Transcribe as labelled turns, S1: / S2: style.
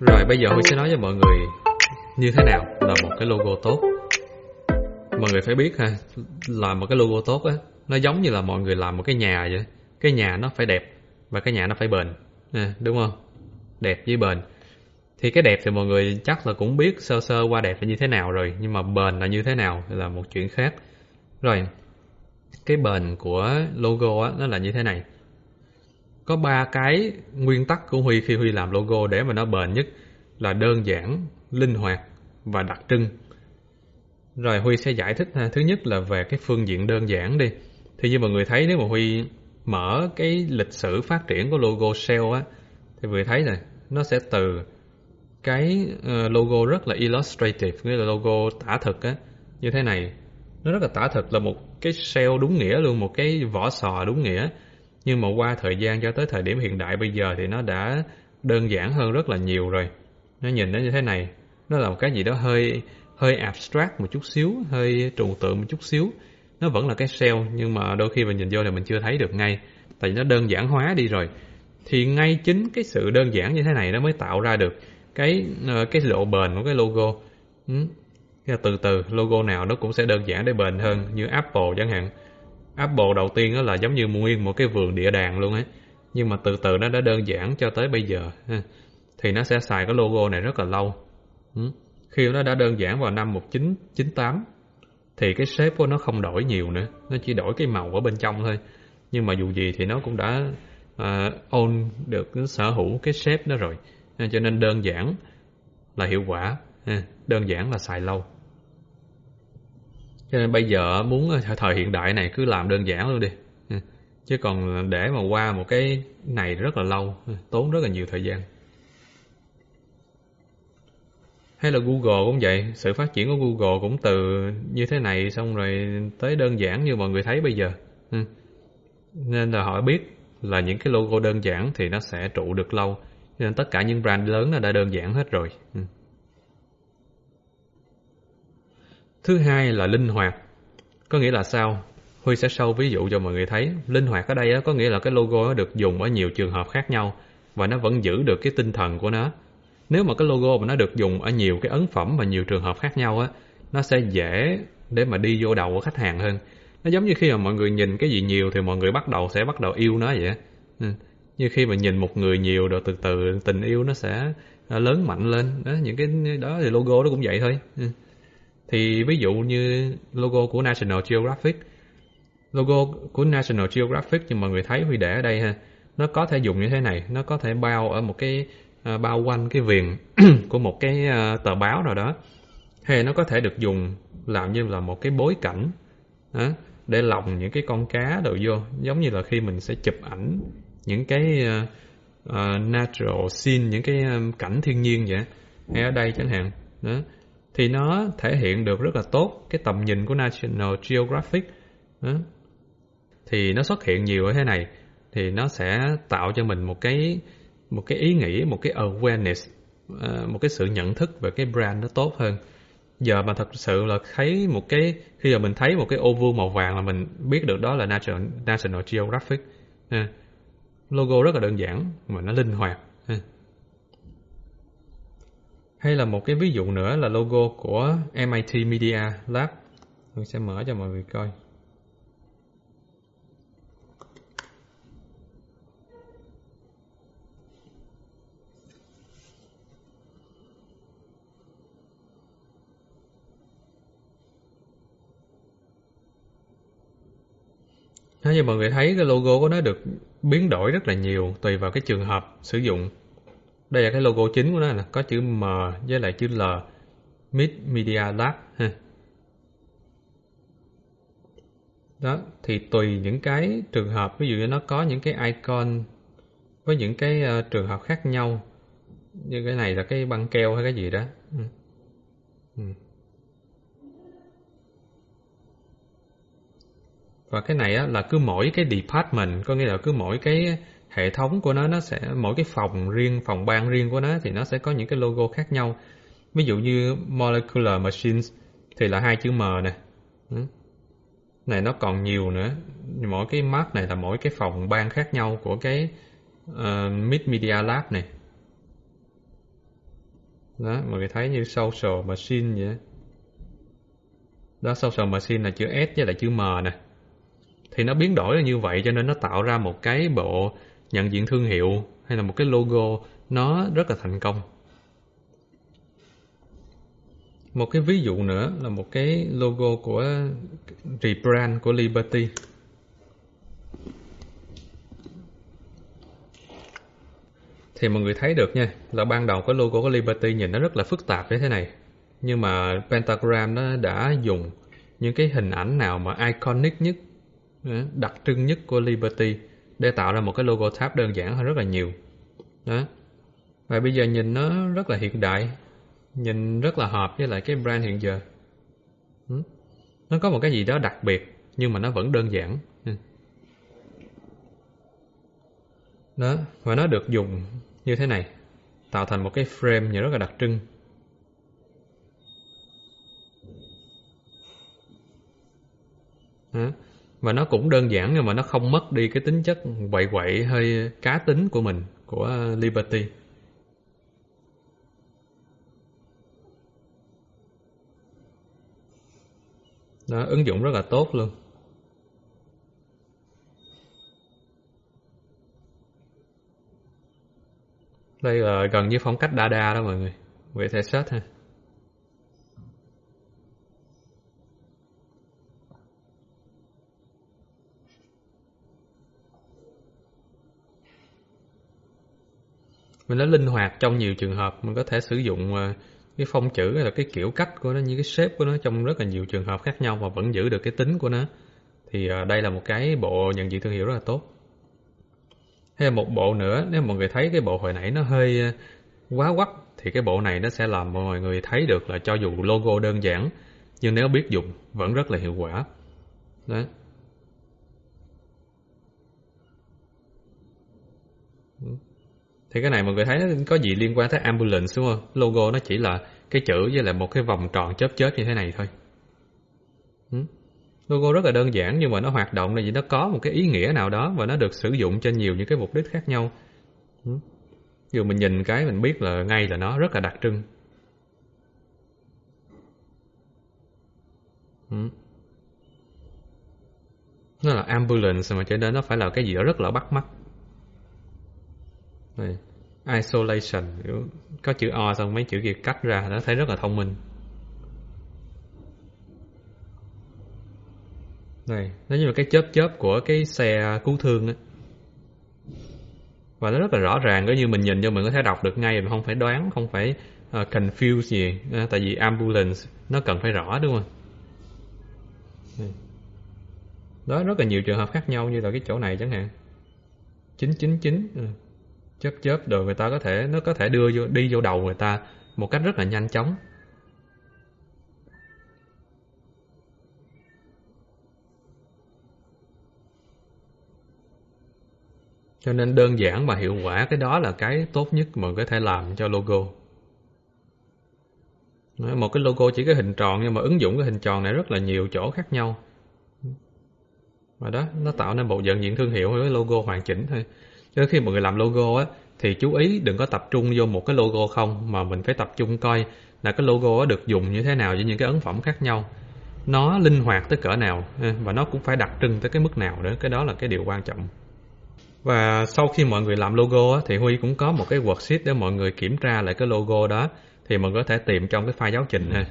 S1: Rồi bây giờ Huy sẽ nói cho mọi người như thế nào là một cái logo tốt. Mọi người phải biết ha, làm một cái logo tốt á, nó giống như là mọi người làm một cái nhà vậy. Cái nhà nó phải đẹp và cái nhà nó phải bền, à, đúng không? Đẹp với bền. Thì cái đẹp thì mọi người chắc là cũng biết sơ sơ qua đẹp là như thế nào rồi, nhưng mà bền là như thế nào là một chuyện khác. Rồi, cái bền của logo á, nó là như thế này. Có ba cái nguyên tắc của Huy khi Huy làm logo để mà nó bền nhất là đơn giản, linh hoạt và đặc trưng. Rồi Huy sẽ giải thích ha. Thứ nhất là về cái phương diện đơn giản đi. Thì như mọi người thấy nếu mà Huy mở cái lịch sử phát triển của logo Shell á thì mọi người thấy này, nó sẽ từ cái ờ, logo rất là illustrative, nghĩa là logo tả thực á, như thế này. Nó rất là tả thực là một cái shell đúng nghĩa luôn, một cái vỏ sò đúng nghĩa. Nhưng mà qua thời gian cho tới thời điểm hiện đại bây giờ thì nó đã đơn giản hơn rất là nhiều rồi. Nó nhìn nó như thế này, nó là một cái gì đó hơi hơi abstract một chút xíu, hơi trừu tượng một chút xíu. Nó vẫn là cái cell nhưng mà đôi khi mình nhìn vô là mình chưa thấy được ngay, tại vì nó đơn giản hóa đi rồi. Thì ngay chính cái sự đơn giản như thế này nó mới tạo ra được cái ờ, cái lộ bền của cái logo. Ừ. Từ từ logo nào nó cũng sẽ đơn giản để bền hơn như Apple chẳng hạn. Apple đầu tiên đó là giống như nguyên một cái vườn địa đàng luôn ấy. Nhưng mà từ từ nó đã đơn giản cho tới bây giờ. Thì nó sẽ xài cái logo này rất là lâu. Ừ. Khi nó đã đơn giản vào năm 1998 thì cái shape của nó không đổi nhiều nữa. Nó chỉ đổi cái màu ở bên trong thôi. Nhưng mà dù gì thì nó cũng đã uh, own được sở hữu cái shape đó rồi. Cho nên đơn giản là hiệu quả. Đơn giản là xài lâu. Cho nên bây giờ muốn thời hiện đại này cứ làm đơn giản luôn đi. Chứ còn để mà qua một cái này rất là lâu, tốn rất là nhiều thời gian. Hay là Google cũng vậy, sự phát triển của Google cũng từ như thế này xong rồi tới đơn giản như mọi người thấy bây giờ. Nên là họ biết là những cái logo đơn giản thì nó sẽ trụ được lâu. Nên tất cả những brand lớn nó đã đơn giản hết rồi. Thứ hai là linh hoạt. Có nghĩa là sao? Huy sẽ sâu ví dụ cho mọi người thấy. Linh hoạt ở đây có nghĩa là cái logo được dùng ở nhiều trường hợp khác nhau và nó vẫn giữ được cái tinh thần của nó. Nếu mà cái logo mà nó được dùng ở nhiều cái ấn phẩm và nhiều trường hợp khác nhau á, nó sẽ dễ để mà đi vô đầu của khách hàng hơn. Nó giống như khi mà mọi người nhìn cái gì nhiều thì mọi người bắt đầu sẽ bắt đầu yêu nó vậy. Ừ. Như khi mà nhìn một người nhiều rồi từ từ tình yêu nó sẽ lớn mạnh lên. Đó, những cái đó thì logo nó cũng vậy thôi. Ừ. Thì ví dụ như logo của National Geographic. Logo của National Geographic nhưng mọi người thấy Huy để ở đây ha Nó có thể dùng như thế này Nó có thể bao ở một cái uh, bao quanh cái viền của một cái uh, tờ báo nào đó. Hay nó có thể được dùng làm như là một cái bối cảnh Đó Để lồng những cái con cá đồ vô. Giống như là khi mình sẽ chụp ảnh những cái uh, uh, natural scene, những cái um, cảnh thiên nhiên vậy Hay ở đây chẳng hạn đó thì nó thể hiện được rất là tốt cái tầm nhìn của National Geographic đó. thì nó xuất hiện nhiều ở thế này thì nó sẽ tạo cho mình một cái một cái ý nghĩ một cái awareness ờ, một cái sự nhận thức về cái brand nó tốt hơn giờ mà thật sự là thấy một cái khi giờ mình thấy một cái ô vuông màu vàng là mình biết được đó là National, National Geographic ờ. logo rất là đơn giản mà nó linh hoạt. Hay là một cái ví dụ nữa là logo của MIT Media Lab. Tôi sẽ mở cho mọi người coi. Thế như mọi người thấy cái logo của nó được biến đổi rất là nhiều tùy vào cái trường hợp sử dụng đây là cái logo chính của nó nè có chữ M với lại chữ L Mid Media Lab ha đó thì tùy những cái trường hợp ví dụ như nó có những cái icon với những cái uh, trường hợp khác nhau như cái này là cái băng keo hay cái gì đó ừ. Ừ. và cái này á, là cứ mỗi cái department có nghĩa là cứ mỗi cái hệ thống của nó nó sẽ mỗi cái phòng riêng phòng ban riêng của nó thì nó sẽ có những cái logo khác nhau. Ví dụ như molecular machines thì là hai chữ m nè. Ừ. Này nó còn nhiều nữa. Mỗi cái mark này là mỗi cái phòng ban khác nhau của cái uh, mid media lab này. Đó mọi người thấy như social machine vậy đó social machine là chữ S với lại chữ M nè. Thì nó biến đổi là như vậy cho nên nó tạo ra một cái bộ nhận diện thương hiệu hay là một cái logo, nó rất là thành công. Một cái ví dụ nữa là một cái logo của rebrand của Liberty. Thì mọi người thấy được nha, là ban đầu cái logo của Liberty nhìn nó rất là phức tạp như thế này. Nhưng mà Pentagram nó đã dùng những cái hình ảnh nào mà iconic nhất ờ, đặc trưng nhất của Liberty để tạo ra một cái logo tháp đơn giản hơn rất là nhiều. Đó. Và bây giờ nhìn nó rất là hiện đại, nhìn rất là hợp với lại cái brand hiện giờ. Ừ. Nó có một cái gì đó đặc biệt, nhưng mà nó vẫn đơn giản. Ừ. Đó. Và nó được dùng như thế này, tạo thành một cái frame nhìn rất là đặc trưng. Đó và nó cũng đơn giản nhưng mà nó không mất đi cái tính chất quậy quậy hơi cá tính của mình, của Liberty. Đó, ứng dụng rất là tốt luôn. Đây là gần như phong cách Dada đó mọi người. Vậy thể search ha. Mình nó linh hoạt trong nhiều trường hợp, mình có thể sử dụng ờ, cái phông chữ hay là cái kiểu cách của nó như cái shape của nó trong rất là nhiều trường hợp khác nhau mà vẫn giữ được cái tính của nó. Thì ờ, đây là một cái bộ nhận diện thương hiệu rất là tốt. Hay một bộ nữa, nếu mọi người thấy cái bộ hồi nãy nó hơi ờ, quá quắc, thì cái bộ này nó sẽ làm mọi người thấy được là cho dù logo đơn giản, nhưng nếu biết dùng vẫn rất là hiệu quả. Đó thì cái này mọi người thấy nó có gì liên quan tới ambulance, đúng không? Logo nó chỉ là cái chữ với lại một cái vòng tròn chớp chớp như thế này thôi. Logo rất là đơn giản nhưng mà nó hoạt động là vì nó có một cái ý nghĩa nào đó và nó được sử dụng cho nhiều những cái mục đích khác nhau. Dù mình nhìn cái mình biết là ngay là nó rất là đặc trưng. Nó là ambulance mà cho nên nó phải là cái gì đó rất là bắt mắt này. isolation có chữ O xong mấy chữ kia cắt ra nó thấy rất là thông minh. Này nó như là cái chớp chớp của cái xe cứu thương á. Và nó rất là rõ ràng nếu như mình nhìn vô mình có thể đọc được ngay mình không phải đoán không phải ờ, uh, confuse gì uh, tại vì ambulance nó cần phải rõ đúng không? Đó rất là nhiều trường hợp khác nhau như là cái chỗ này chẳng hạn. 999 uh chớp chớp rồi người ta có thể, nó có thể đưa vô, đi vô đầu người ta một cách rất là nhanh chóng. Cho nên đơn giản và hiệu quả cái đó là cái tốt nhất mà có thể làm cho logo. Một cái logo chỉ cái hình tròn nhưng mà ứng dụng cái hình tròn này rất là nhiều chỗ khác nhau. Và đó, nó tạo nên bộ nhận diện thương hiệu với logo hoàn chỉnh thôi cho khi mọi người làm logo á thì chú ý đừng có tập trung vô một cái logo không mà mình phải tập trung coi là cái logo á được dùng như thế nào với những cái ấn phẩm khác nhau. Nó linh hoạt tới cỡ nào và nó cũng phải đặc trưng tới cái mức nào nữa cái đó là cái điều quan trọng. Và sau khi mọi người làm logo á, thì Huy cũng có một cái worksheet để mọi người kiểm tra lại cái logo đó thì mình có thể tìm trong cái file giáo trình ha.